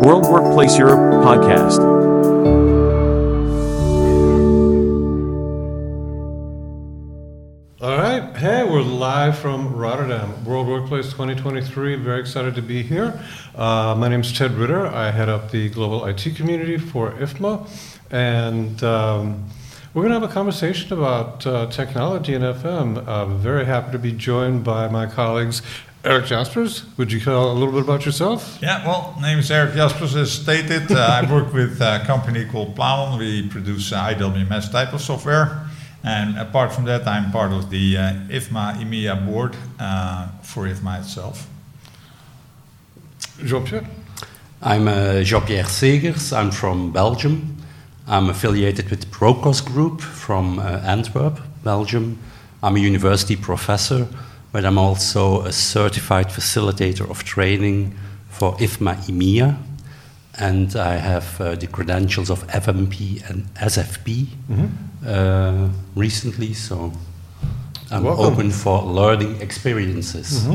World Workplace Europe podcast. All right. Hey, we're live from Rotterdam, World Workplace 2023. Very excited to be here. Uh, my name is Ted Ritter. I head up the global IT community for IFMA. And um, we're going to have a conversation about uh, technology in FM. I'm very happy to be joined by my colleagues. Erik Jaspers, would you tell a little bit about yourself? Yeah, well, name is Erik Jaspers, as stated. Uh, I work with a company called Planon. We produce uh, IWMS type of software. And apart from that, I'm part of the uh, IFMA EMEA board uh, for IFMA itself. Jean-Pierre? I'm uh, Jean-Pierre Segers. I'm from Belgium. I'm affiliated with Procos Group from uh, Antwerp, Belgium. I'm a university professor, but I'm also a certified facilitator of training for IFMA EMEA. And I have uh, the credentials of FMP and SFP uh, recently, so I'm Welcome. open for learning experiences.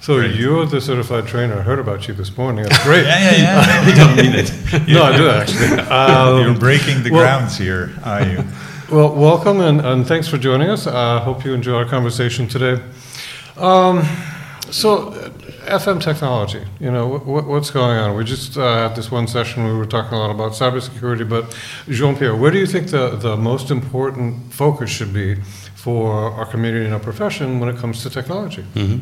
So you're the certified trainer. I heard about you this morning. That's great. Yeah, yeah, yeah. You don't mean it. no, I do actually. Um, You're breaking the well- grounds here, are you? Well, welcome and, and thanks for joining us. I hope you enjoy our conversation today. Um, so, uh, FM technology, you know, wh- what's going on? We just uh, had this one session, we were talking a lot about cybersecurity, but Jean Pierre, where do you think the, the most important focus should be for our community and our profession when it comes to technology? Mhm.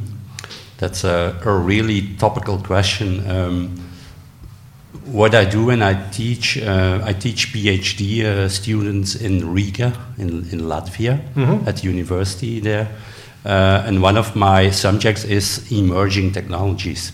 That's a, a really topical question. Um, what I do when I teach, uh, I teach PhD uh, students in Riga, in, in Latvia, at university there. Uh, and one of my subjects is emerging technologies.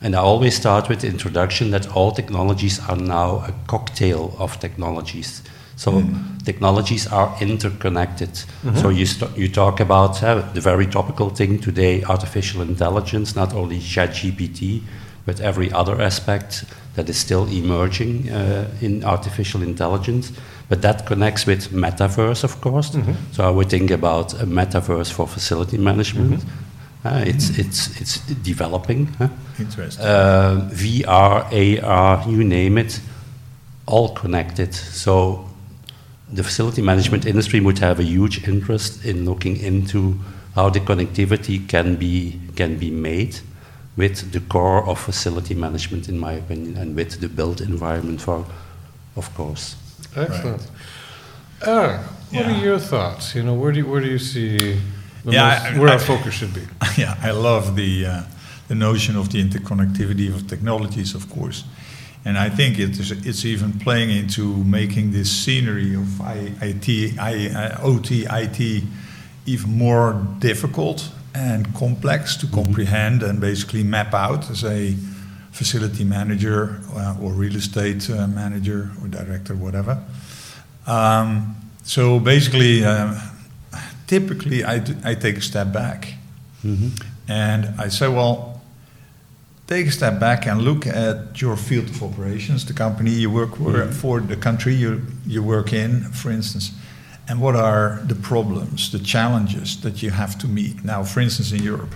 And I always start with the introduction that all technologies are now a cocktail of technologies. So technologies are interconnected. So you, st- you talk about uh, the very topical thing today, artificial intelligence, not only ChatGPT, but every other aspect that is still emerging uh, in artificial intelligence. But that connects with metaverse, of course. So I would think about a metaverse for facility management. Uh, it's, it's, it's developing. huh? Interesting. uh, VR, AR, you name it, all connected. So the facility management industry would have a huge interest in looking into how the connectivity can be can be made with the core of facility management, in my opinion, and with the built environment for, of course. Excellent. Erik, what Yeah. are your thoughts? You know, where do you, where do you see the Yeah, most, I- where I- our focus should be? yeah, I love the uh, the notion of the interconnectivity of technologies, of course, and I think it is it's even playing into making this scenery of I, IT, I, uh, OT, IT even more difficult and complex to comprehend and basically map out as a facility manager uh, or real estate uh, manager or director, whatever. Um, so basically, uh, typically I, do, I take a step back and I say, well, take a step back and look at your field of operations, the company you work for, for the country you, you work in, for instance, and what are the problems, the challenges that you have to meet. Now, for instance, in Europe,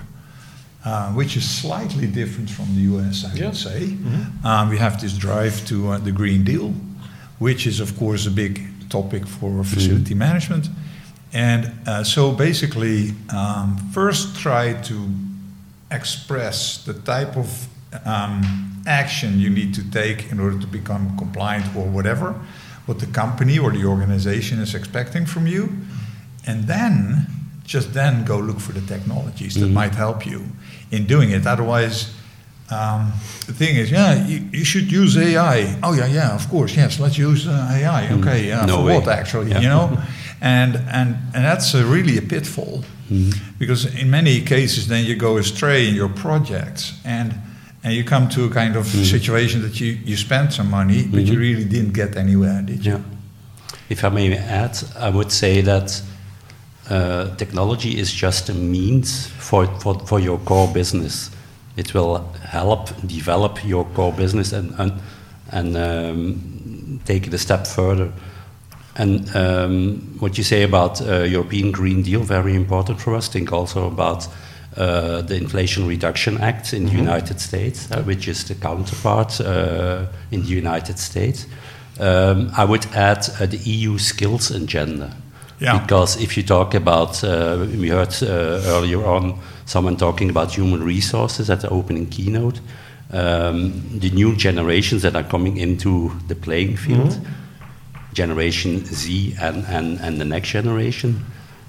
uh, which is slightly different from the US, I Yeah. would say, um, we have this drive to uh, the Green Deal, which is, of course, a big topic for facility management. And uh, so basically, um, first try to express the type of um, action you need to take in order to become compliant or whatever, what the company or the organization is expecting from you. And then, just then, go look for the technologies that mm-hmm. might help you in doing it. Otherwise, um, the thing is, yeah, you, you should use AI. Oh yeah, yeah, of course, yes. Let's use uh, AI. Mm-hmm. Okay, yeah, No for way. what actually? Yeah. You know, and and and that's a really a pitfall mm-hmm. because in many cases then you go astray in your projects and and you come to a kind of situation that you you spent some money but you really didn't get anywhere, did you? Yeah. If I may add, I would say that uh, technology is just a means for, for, for your core business. It will help develop your core business and, and, and um, take it a step further. And um, what you say about uh, European Green Deal, very important for us. Think also about uh, the Inflation Reduction Act in the United States, uh, which is the counterpart uh, in the United States. Um, I would add uh, the EU skills agenda. Yeah. Because if you talk about, uh, we heard uh, earlier on someone talking about human resources at the opening keynote, um, the new generations that are coming into the playing field, Generation Z and, and, and the next generation,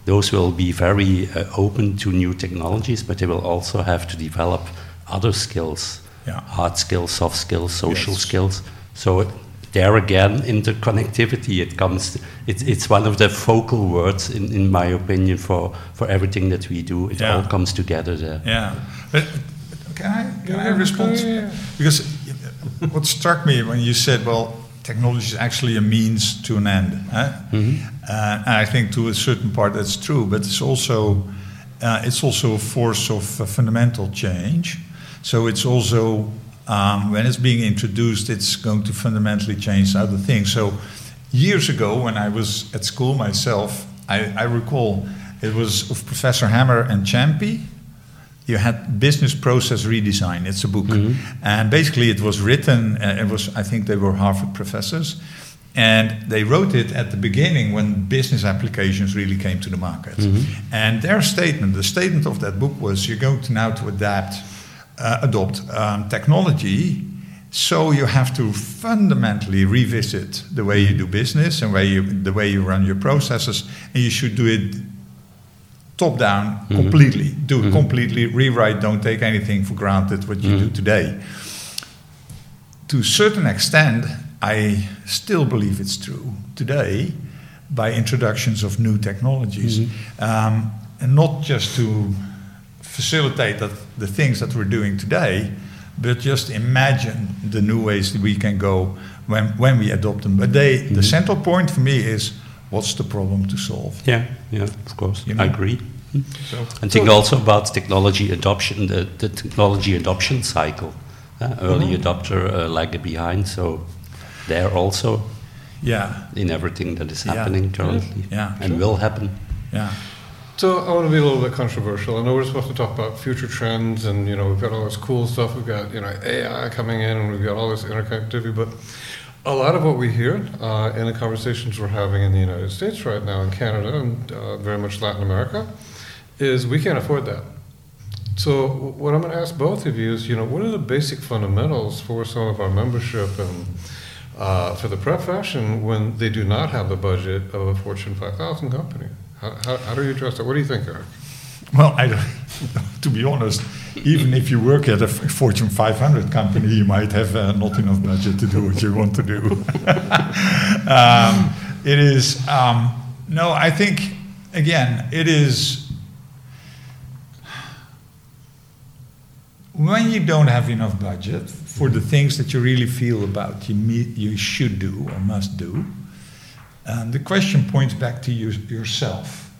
those will be very uh, open to new technologies, but they will also have to develop other skills Yeah. hard skills, soft skills, social Yes. skills. So there again, interconnectivity. It comes. It's it's one of the focal words, in, in my opinion, for for everything that we do. It Yeah. all comes together there. Yeah, but can I can I respond? yeah, yeah. Because what struck me when you said, "Well, technology is actually a means to an end," huh? uh, and I think to a certain part that's true, but it's also uh, it's also a force of uh, fundamental change. So it's also um, when it's being introduced, it's going to fundamentally change other things. So years ago, when I was at school myself, I, I recall it was of Professor Hammer and Champy. You had business process redesign. It's a book. And basically it was written uh, it was i think they were harvard professors. And they wrote it at the beginning when business applications really came to the market. And their statement the statement of that book was you're going to now to adapt uh, adopt um, technology so you have to fundamentally revisit the way you do business and way you, the way you run your processes and you should do it top down completely. Do it completely, rewrite, don't take anything for granted what you do today. To a certain extent, I still believe it's true today by introductions of new technologies. Um, and not just to facilitate that, the things that we're doing today, but just imagine the new ways that we can go when, when we adopt them. But they, the central point for me is what's the problem to solve? Yeah, yeah, of course, You know? I agree. So, And think also about technology adoption, the, the technology adoption cycle. Uh, early adopter uh, lag behind, so there also yeah, in everything that is Yeah. happening currently Yeah, and will happen. yeah. So I want to be a little bit controversial. I know we're supposed to talk about future trends, and you know we've got all this cool stuff. We've got you know AI coming in, and we've got all this interconnectivity. But a lot of what we hear uh, in the conversations we're having in the United States right now, in Canada, and uh, very much Latin America, is we can't afford that. So what I'm going to ask both of you is, you know, what are the basic fundamentals for some of our membership and uh, for the profession when they do not have the budget of a Fortune 5000 company? How, how, how do you address that? What do you think, Erik? Well, I don't, to be honest, even if you work at a Fortune 500 company, you might have uh, not enough budget to do what you want to do. um, it is, um, no, I think, again, it is, when you don't have enough budget for the things that you really feel about you, me- you should do or must do, um, the question points back to you, yourself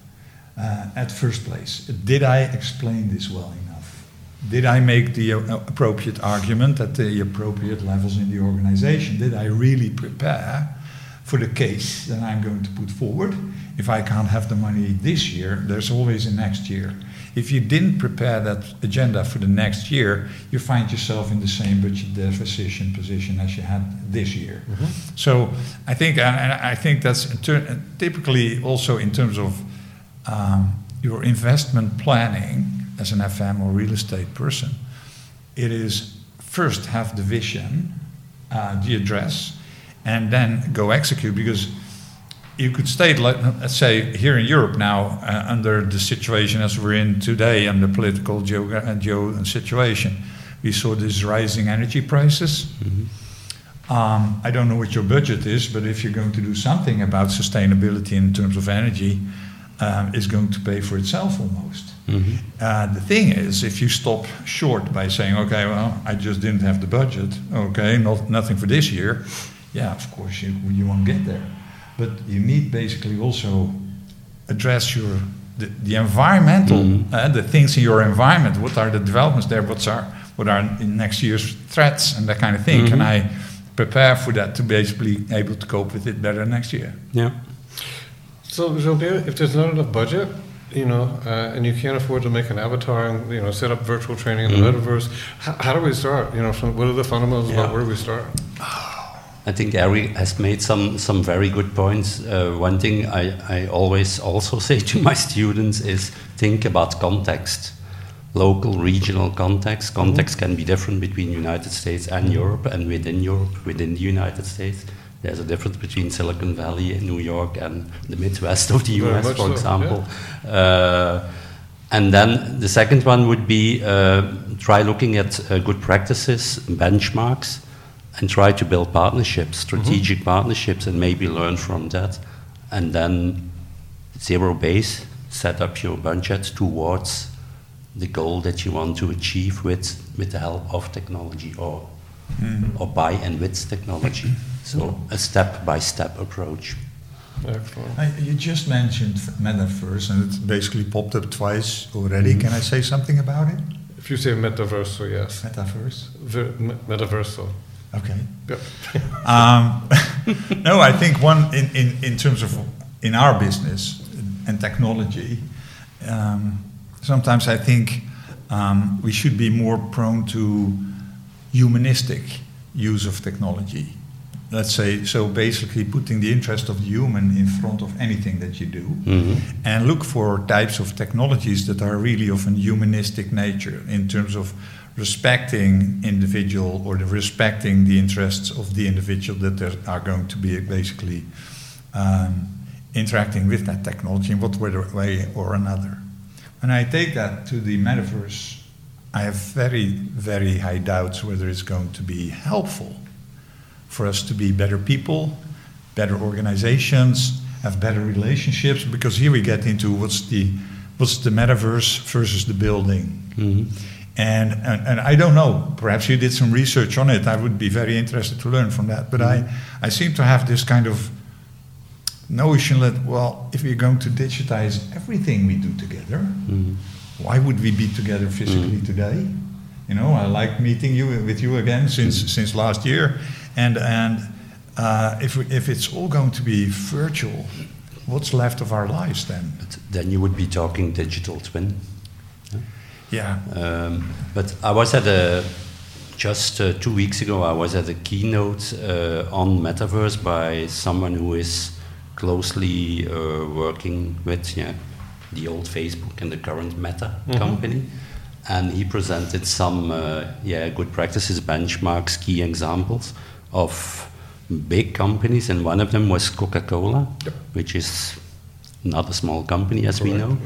uh, at first place. Did I explain this well enough? Did I make the uh, appropriate argument at the appropriate levels in the organization? Did I really prepare for the case that I'm going to put forward? If I can't have the money this year, there's always a next year. If you didn't prepare that agenda for the next year, you find yourself in the same budget deficit position as you had this year. So I think, and and I think that's ter- typically also in terms of um, your investment planning as an FM or real estate person, it is first have the vision, uh, the address, and then go execute because you could state, like, let's say, here in Europe now, uh, under the situation as we're in today, and the political geo- uh, geo situation, we saw these rising energy prices. Um, I don't know what your budget is, but if you're going to do something about sustainability in terms of energy, um, it's going to pay for itself almost. Uh, the thing is, if you stop short by saying, okay, well, I just didn't have the budget, okay, not, nothing for this year, yeah, of course, you, you won't get there. But you need basically also address your the, the environmental, uh, the things in your environment. What are the developments there? What's our, what are in next year's threats and that kind of thing? Can I prepare for that to basically able to cope with it better next year? Yeah. So, Jean-Pierre, if there's not enough budget, you know, uh, and you can't afford to make an avatar and you know set up virtual training in the Mhm. metaverse. How, how do we start? You know, from, what are the fundamentals Yeah. about where do we start? I think Erik has made some, some very good points. Uh, one thing I, I always also say to my students is think about context, local, regional context. Context can be different between United States and Europe, and within Europe, within the United States. There's a difference between Silicon Valley in New York and the Midwest of the US, for so, example. Uh, and then the second one would be uh, try looking at uh, good practices, benchmarks, and try to build partnerships, mm-hmm. strategic partnerships, and maybe learn from that. And then zero base, set up your budget towards the goal that you want to achieve with, with the help of technology or, mm-hmm. or by and with technology. So mm-hmm. a step by step approach. Excellent. I, you just mentioned metaverse, and it basically popped up twice already. Can I say something about it? If you say metaverso, yes. Metaverse. Ver- me- metaverso. Okay. Um, no, I think one in, in, in terms of in our business and technology, um, sometimes I think um, we should be more prone to humanistic use of technology. Let's say so. Basically, putting the interest of the human in front of anything that you do, Mhm. and look for types of technologies that are really of a humanistic nature in terms of respecting individual or the respecting the interests of the individual that are going to be basically um, interacting with that technology in what way or another. When I take that to the metaverse, I have very, very high doubts whether it's going to be helpful for us to be better people, better organizations, have better relationships. Because here we get into what's the what's the metaverse versus the building. Mhm. And, and, and I don't know, perhaps you did some research on it. I would be very interested to learn from that. But I, I seem to have this kind of notion that, well, if we're going to digitize everything we do together, Mhm. why would we be together physically today? You know, I like meeting you with you again since since last year, and and uh, if we, if it's all going to be virtual, what's left of our lives then? But then you would be talking digital twin. Yeah, Um, but I was at a just uh, two weeks ago. I was at a keynote uh, on metaverse by someone who is closely uh, working with yeah, the old Facebook and the current Meta company, and he presented some uh, yeah good practices, benchmarks, key examples of big companies, and one of them was Coca-Cola, which is not a small company as we know.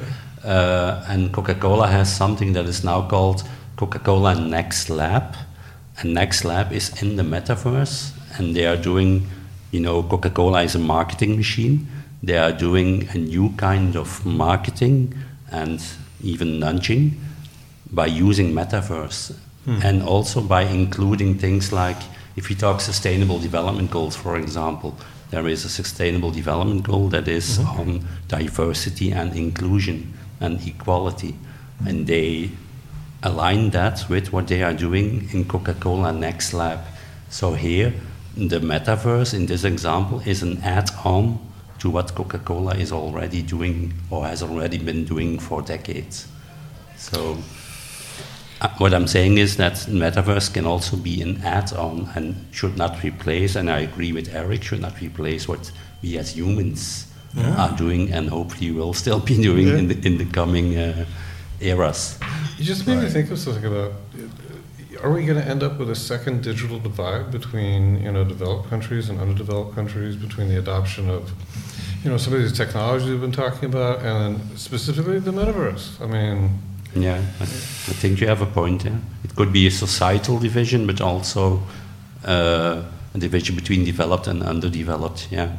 Uh, and Coca-Cola has something that is now called Coca-Cola Next Lab. And Next Lab is in the metaverse, and they are doing, you know, Coca-Cola is a marketing machine. They are doing a new kind of marketing and even nudging by using metaverse and also by including things like if you talk sustainable development goals for example there is a sustainable development goal that is on diversity and inclusion and equality and they align that with what they are doing in coca-cola next lab so here the metaverse in this example is an add-on to what coca-cola is already doing or has already been doing for decades so uh, what I'm saying is that metaverse can also be an add-on and should not replace. And I agree with Erik, should not replace what we as humans are doing, and hopefully will still be doing in the in the coming uh, eras. You just made me think of something about. Are we going to end up with a second digital divide between you know developed countries and underdeveloped countries between the adoption of you know some of these technologies we've been talking about and specifically the metaverse? I mean, Yeah, I, I think you have a point. Yeah, it could be a societal division, but also uh, a division between developed and underdeveloped. Yeah,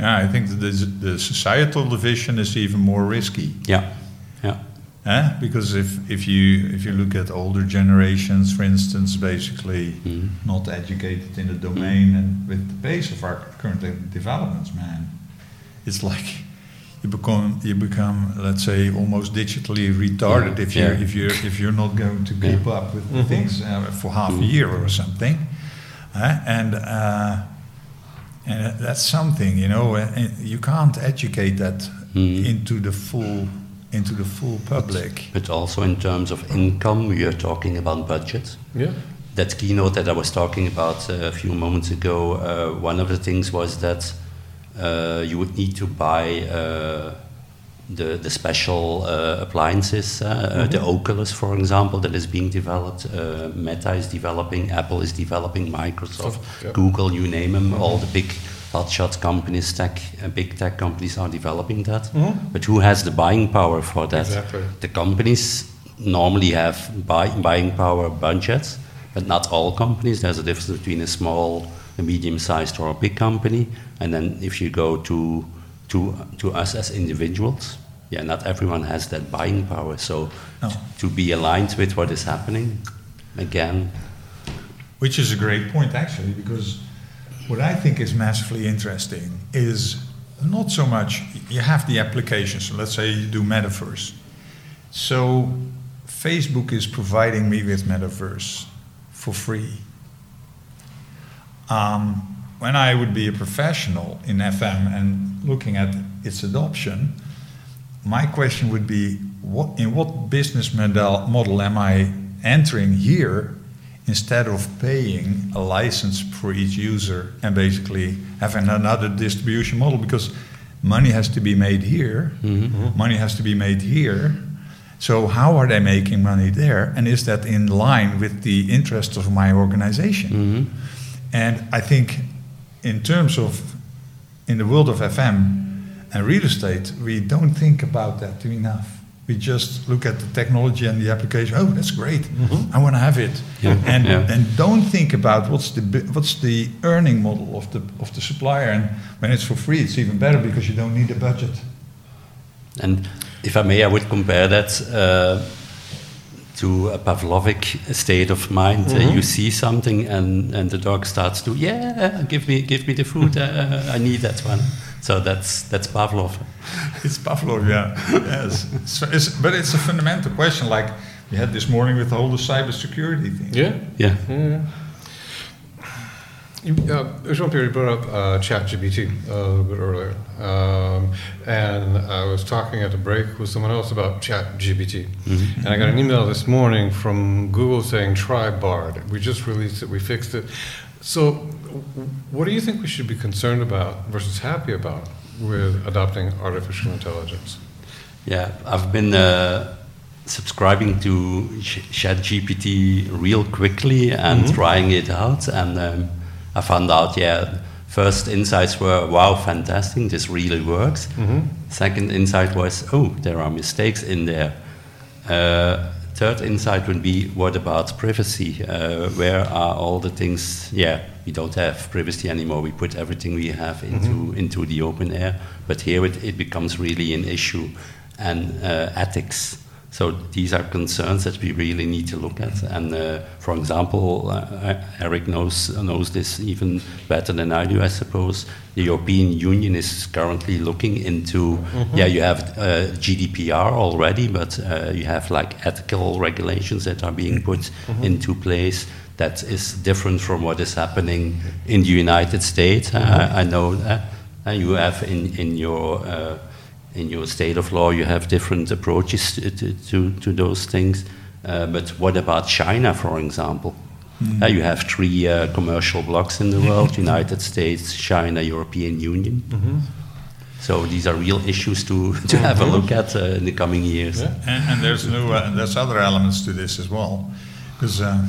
yeah. I think that the, the societal division is even more risky. yeah, yeah. Eh? Because if, if you if you look at older generations, for instance, basically Mhm. not educated in the domain and with the pace of our current developments, man, it's like you become you become let's say almost digitally retarded Yeah. if you Yeah. if you if you're not going to keep up with Mhm. things uh, for half a year or something, eh? and. Uh, and that's something, you know. and You can't educate that Mhm. into the full into the full public. But also in terms of income, we are talking about budget. Yeah. That keynote that I was talking about uh, a few moments ago, uh, one of the things was that uh, you would need to buy uh, the, the special uh, appliances, uh, the Oculus, for example, that is being developed. Uh, Meta is developing, Apple is developing, Microsoft, yeah. Google, you name them. All the big hotshot companies, tech, uh, big tech companies are developing that. But who has the buying power for that? Exactly. The companies normally have buy, buying power budgets, but not all companies. There's a difference between a small, a medium-sized, or a big company. And then if you go to to to us as individuals, yeah, not everyone has that buying power. So No. to be aligned with what is happening, again, Which is a great point, actually, because what I think is massively interesting is not so much you have the application. So let's say you do metaverse. So Facebook is providing me with metaverse for free. Um, when I would be a professional in FM and looking at its adoption, my question would be what, in what business model, model am I entering here instead of paying a license for each user and basically having another distribution model because money has to be made here, mm-hmm. money has to be made here. So, how are they making money there? And is that in line with the interests of my organization? Mm-hmm. And I think, in terms of in the world of FM and real estate, we don't think about that enough. We just look at the technology and the application. Oh, that's great! I want to have it, Yeah, and yeah. and don't think about what's the what's the earning model of the of the supplier. And when it's for free, it's even better because you don't need a budget. And if I may, I would compare that uh, to a Pavlovic state of mind. Uh, you see something, and, and the dog starts to, yeah, give me give me the food. Uh, I need that one. So that's that's Pavlov. It's Pavlov, yeah. yes. So it's, but it's a fundamental question, like we had this morning with all the whole cybersecurity thing. Yeah. Yeah. Yeah. You, uh, Jean-Pierre, you brought up uh, ChatGPT uh, a little bit earlier. Um, and I was talking at the break with someone else about ChatGPT. And I got an email this morning from Google saying, try Bard. We just released it, we fixed it. So, what do you think we should be concerned about versus happy about with adopting artificial intelligence? Yeah, I've been uh, subscribing to ChatGPT real quickly and trying it out, and um, I found out, yeah, first insights were, wow, fantastic, this really works. Second insight was, oh, there are mistakes in there. Uh, third insight would be, what about privacy? Uh, where are all the things? Yeah, we don't have privacy anymore. We put everything we have into into the open air. But here it, it becomes really an issue, and uh, ethics. So these are concerns that we really need to look at. And uh, for example, uh, Erik knows knows this even better than I do, I suppose. The European Union is currently looking into. Yeah, you have uh, GDPR already, but uh, you have like ethical regulations that are being put into place. That is different from what is happening in the United States. Uh, I know that uh, you have in in your uh, in your state of law, you have different approaches to, to, to, to those things. Uh, but what about China, for example? Uh, you have three uh, commercial blocks in the world United States, China, European Union. So these are real issues to, to have a look at uh, in the coming years. Yeah. And, and there's new, uh, there's other elements to this as well, because uh,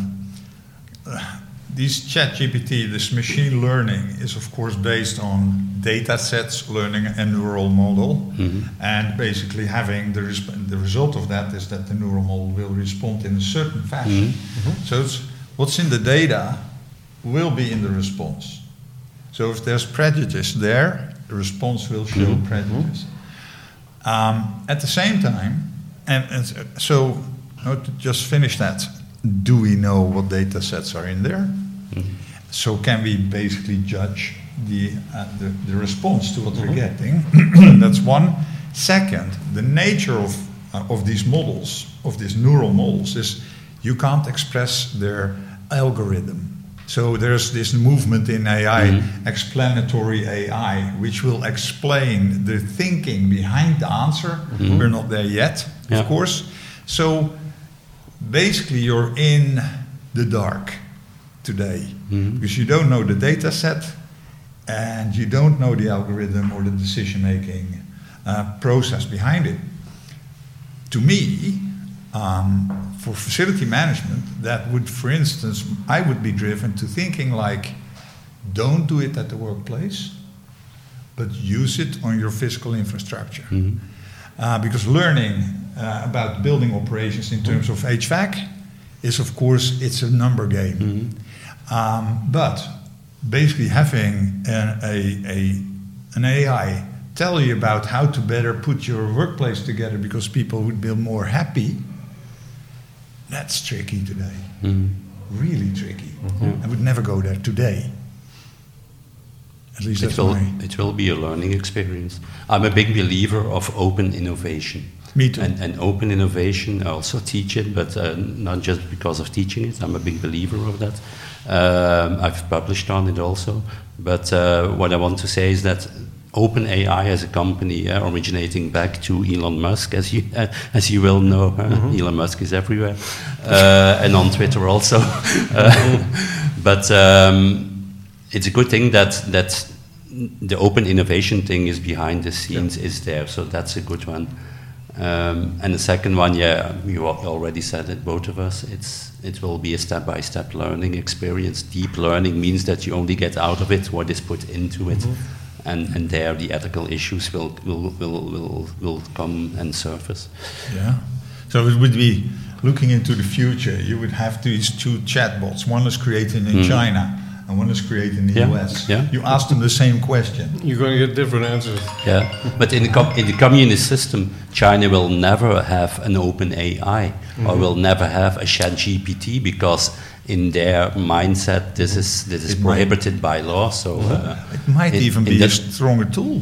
these Chat GPT, this machine learning, is of course based on data sets, learning a neural model, mm-hmm. and basically having the resp- the result of that is that the neural model will respond in a certain fashion. Mm-hmm. Mm-hmm. So it's what's in the data will be in the response. So if there's prejudice there, the response will show prejudice. Um, at the same time, and, and so now to just finish that, do we know what data sets are in there? So can we basically judge the, uh, the, the response to what we're getting? That's one. Second, the nature of, uh, of these models, of these neural models, is you can't express their algorithm. So there's this movement in AI, Mhm. explanatory AI, which will explain the thinking behind the answer. Mhm. We're not there yet, Yeah. of course. So basically, you're in the dark today Mhm. because you don't know the data set and you don't know the algorithm or the decision making uh, process behind it. To me, um, for facility management, that would, for instance, I would be driven to thinking like, don't do it at the workplace, but use it on your physical infrastructure. Mhm. Uh, because learning uh, about building operations in terms of HVAC is, of course, it's a number game. Mhm. Um, but basically having an, a, a, an AI tell you about how to better put your workplace together because people would be more happy, that's tricky today. Mhm. Really tricky. Yeah. I would never go there today. At least It will, it will be a learning experience. I'm a big believer of open innovation. Me too. And, and open innovation, I also teach it, but uh, not just because of teaching it. I'm a big believer of that. Um, I've published on it also. But uh, what I want to say is that OpenAI as a company uh, originating back to Elon Musk, as you uh, as you will know, uh, Elon Musk is everywhere, uh, and on Twitter also. Uh, but um, it's a good thing that that the open innovation thing is behind the scenes is there, so that's a good one. Um, and the second one, yeah, you already said it, both of us. It's it will be a step-by-step learning experience. Deep learning means that you only get out of it what is put into it, and and there the ethical issues will will will will, will come and surface. Yeah. So it would be looking into the future. You would have these two chatbots. One is created in Mm. China and one is created in the Yeah, US. yeah. You ask them the same question. You're going to get different answers. Yeah, but in the com- in the communist system, China will never have an open AI or mm-hmm. will never have a Chat GPT because in their mindset this mm-hmm. is this is It might- prohibited by law. So mm-hmm. uh, It might in- even be a stronger tool.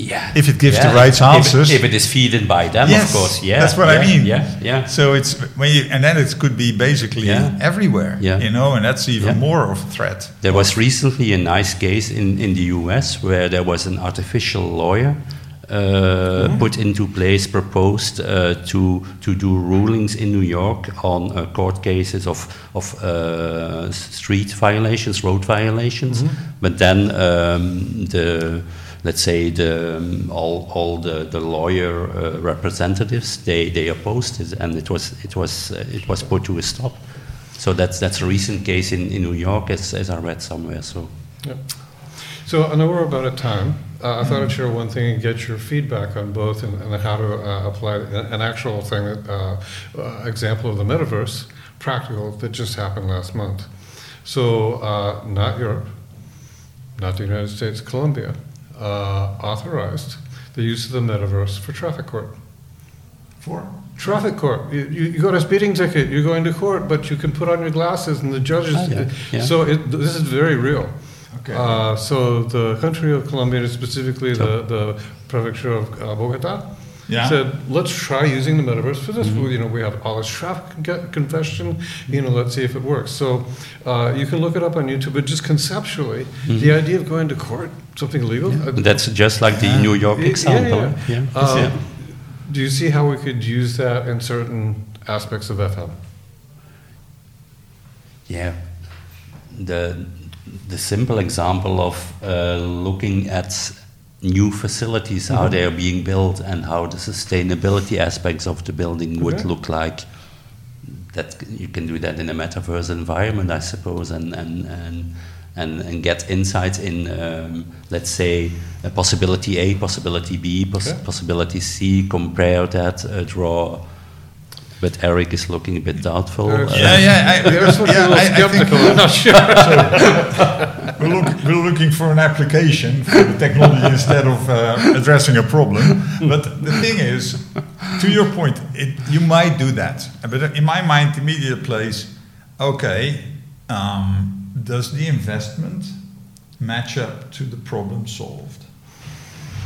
Yeah, If it gives the Yeah, right if- answers. If, it is feeded by them, Yes, of course. Yeah, that's what I mean. Yeah, yeah. So it's when you, and then it could be basically Yeah. everywhere. Yeah. You know, and that's even Yeah. more of a threat. There was recently a nice case in, in the US where there was an artificial lawyer uh, Mm-hmm. put into place, proposed uh, to, to do rulings in New York on uh, court cases of, of uh, street violations, road violations. Mm-hmm. But then um, the let's say the um, all, all the, the lawyer uh, representatives they, they opposed it and it was it was uh, it was put to a stop. So that's that's a recent case in, in New York, as, as I read somewhere. So Yep. So I know we're about at time. Uh, I thought I'd share one thing and get your feedback on both and, and how to uh, apply an actual thing, that, uh, uh, example of the metaverse, practical, that just happened last month. So uh, not Europe, not the United States, Colombia, uh, authorized the use of the metaverse for traffic court. For Traffic court. You, you, you got a speeding ticket. You're going to court, but you can put on your glasses, and the judges. Oh, yeah, yeah. So it, this is very real. Okay. Uh, so the country of Colombia, specifically the, the prefecture of uh, Bogota, Yeah. said, let's try using the metaverse for this. Mm-hmm. You know, we have all this traffic con- confession. You know, let's see if it works. So uh, you can look it up on YouTube, but just conceptually, the idea of going to court, something legal. uh, that's just like the New York yeah, yeah, example. yeah. yeah. Um, Yeah. Do you see how we could use that in certain aspects of FM? Yeah. The, the simple example of uh, looking at new facilities, how Mm-hmm. they are being built, and how the sustainability aspects of the building would Okay. look like. That you can do that in a metaverse environment, I suppose, and and and and, and get insights in, um, let's say, a possibility A, possibility B, Okay. possibility C. Compare that, uh, draw. But Erik is looking a bit doubtful. Uh, yeah, yeah, I, You're supposed to be a yeah, I, I think skeptical. I'm not sure. we're, look, we're looking for an application for the technology instead of uh, addressing a problem. But the thing is, to your point, it, you might do that. But in my mind, the immediate place, okay, um, does the investment match up to the problem solved?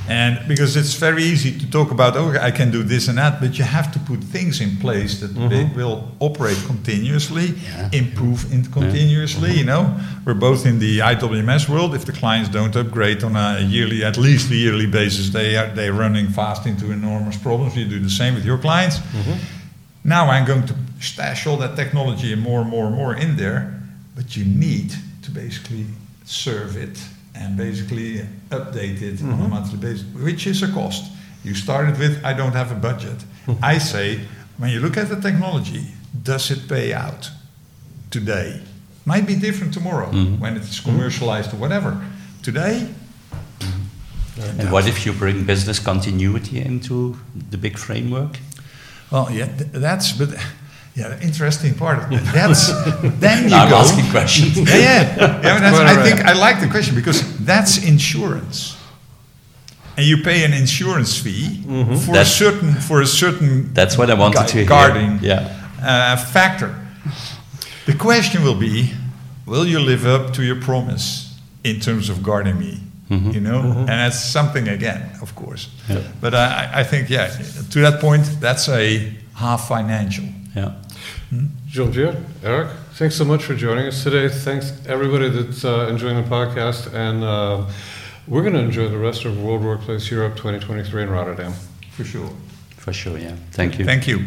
And because it's very easy to talk about, oh, I can do this and that, but you have to put things in place that they mm-hmm. will operate continuously, Yeah. improve in continuously. Mm-hmm. You know, we're both in the IWMS world. If the clients don't upgrade on a yearly, at least a yearly basis, they are they're running fast into enormous problems. You do the same with your clients. Mm-hmm. Now I'm going to stash all that technology and more and more and more in there, but you need to basically serve it and basically update it on a mm-hmm. monthly basis, which is a cost. You started with, I don't have a budget. Mm-hmm. I say, when you look at the technology, does it pay out today? Might be different tomorrow mm-hmm. when it's commercialized or whatever. Today, And what if you bring business continuity into the big framework? well, yeah, th- that's, but yeah, the interesting part of that, that's, then you I'm go. asking questions. yeah, yeah. yeah I think. I like the question because that's insurance, and you pay an insurance fee for a Mm-hmm. That's- certain for a certain That's what I wanted gu- to hear. guarding Yeah. uh, factor. The question will be, will you live up to your promise in terms of guarding me? You know, and that's something again, of course. Yeah. But I, I think, yeah, to that point, that's a half financial. Yeah. Jean-Pierre, Erik, thanks so much for joining us today. Thanks everybody that's uh, enjoying the podcast, and uh, we're going to enjoy the rest of World Workplace Europe 2023 in Rotterdam. For sure. For sure, yeah. Thank you. Thank you.